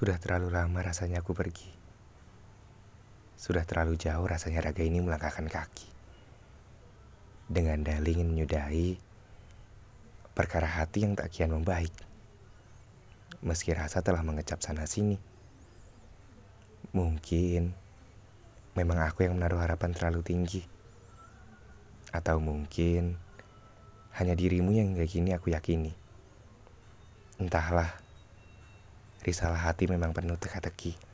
Sudah terlalu lama rasanya aku pergi. Sudah terlalu jauh rasanya raga ini melangkahkan kaki. Dengan dalih ingin menyudahi perkara hati yang tak kian membaik. Meski rasa telah mengecap sana sini. Mungkin memang aku yang menaruh harapan terlalu tinggi. Atau mungkin hanya dirimu yang hingga kini aku yakini. Entahlah, risalah hati memang penuh teka-teki.